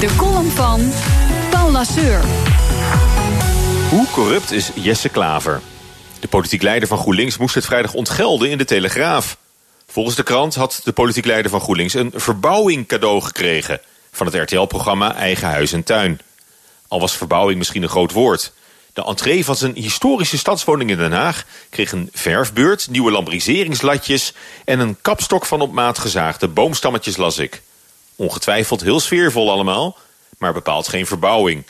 De column van Paul Lasseur. Hoe corrupt is Jesse Klaver? De politiek leider van GroenLinks moest het vrijdag ontgelden in de Telegraaf. Volgens de krant had de politiek leider van GroenLinks een verbouwing cadeau gekregen van het RTL-programma Eigen Huis en Tuin. Al was verbouwing misschien een groot woord. De entree van zijn historische stadswoning in Den Haag kreeg een verfbeurt, nieuwe lambriseringslatjes en een kapstok van op maat gezaagde boomstammetjes las ik. Ongetwijfeld heel sfeervol allemaal, maar bepaald geen verbouwing.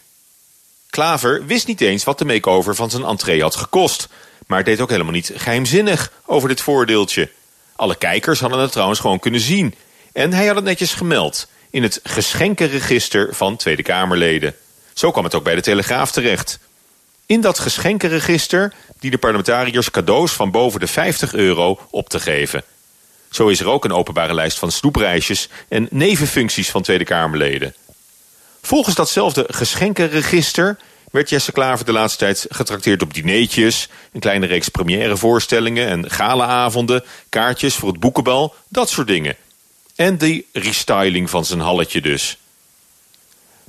Klaver wist niet eens wat de make-over van zijn entree had gekost, maar deed ook helemaal niet geheimzinnig over dit voordeeltje. Alle kijkers hadden het trouwens gewoon kunnen zien. En hij had het netjes gemeld in het geschenkenregister van Tweede Kamerleden. Zo kwam het ook bij de Telegraaf terecht. In dat geschenkenregister dienen parlementariërs cadeaus van boven de 50 euro op te geven. Zo is er ook een openbare lijst van snoepreisjes en nevenfuncties van Tweede Kamerleden. Volgens datzelfde geschenkenregister werd Jesse Klaver de laatste tijd getrakteerd op dineetjes... een kleine reeks premièrevoorstellingen en galaavonden... kaartjes voor het boekenbal, dat soort dingen. En die restyling van zijn halletje dus.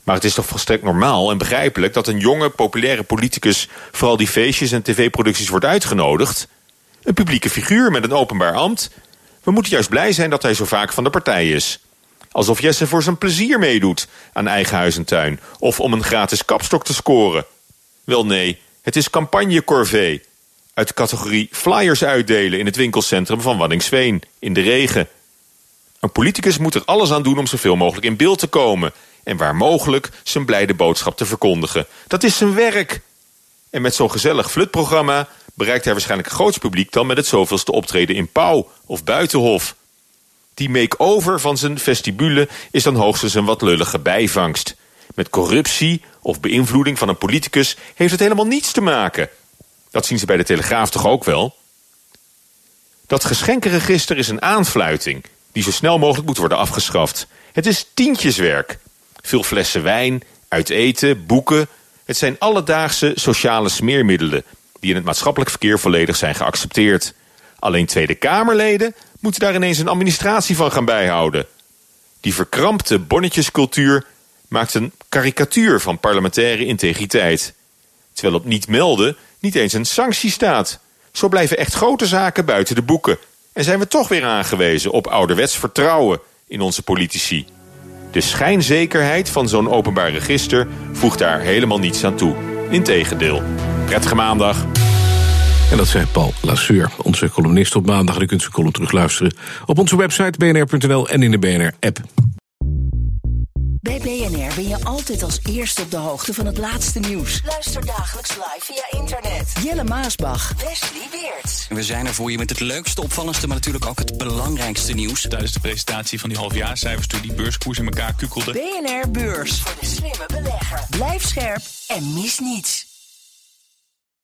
Maar het is toch volstrekt normaal en begrijpelijk... dat een jonge, populaire politicus... vooral die feestjes en tv-producties wordt uitgenodigd? Een publieke figuur met een openbaar ambt? We moeten juist blij zijn dat hij zo vaak van de partij is... Alsof Jesse voor zijn plezier meedoet aan eigen huis en tuin. Of om een gratis kapstok te scoren. Wel nee, het is campagne corvée. Uit de categorie flyers uitdelen in het winkelcentrum van Waddingsveen. In de regen. Een politicus moet er alles aan doen om zoveel mogelijk in beeld te komen. En waar mogelijk zijn blijde boodschap te verkondigen. Dat is zijn werk. En met zo'n gezellig flutprogramma bereikt hij waarschijnlijk een groots publiek dan met het zoveelste optreden in Pauw of Buitenhof. Die make-over van zijn vestibule is dan hoogstens een wat lullige bijvangst. Met corruptie of beïnvloeding van een politicus heeft het helemaal niets te maken. Dat zien ze bij de Telegraaf toch ook wel? Dat geschenkenregister is een aanfluiting die zo snel mogelijk moet worden afgeschaft. Het is tientjeswerk. Veel flessen wijn, uit eten, boeken. Het zijn alledaagse sociale smeermiddelen die in het maatschappelijk verkeer volledig zijn geaccepteerd. Alleen Tweede Kamerleden moeten daar ineens een administratie van gaan bijhouden. Die verkrampte bonnetjescultuur maakt een karikatuur van parlementaire integriteit. Terwijl op niet melden niet eens een sanctie staat. Zo blijven echt grote zaken buiten de boeken. En zijn we toch weer aangewezen op ouderwets vertrouwen in onze politici. De schijnzekerheid van zo'n openbaar register voegt daar helemaal niets aan toe. Integendeel. Prettige maandag. En dat zei Paul Lasseur, onze columnist op maandag. U kunt zijn column terugluisteren op onze website bnr.nl en in de BNR-app. Bij BNR ben je altijd als eerste op de hoogte van het laatste nieuws. Luister dagelijks live via internet. Jelle Maasbach. Wesley Weert. We zijn er voor je met het leukste, opvallendste, maar natuurlijk ook het belangrijkste nieuws. Tijdens de presentatie van die halfjaarcijfers toen die beurskoers in elkaar kukkelde. BNR Beurs. Voor de slimme belegger. Blijf scherp en mis niets.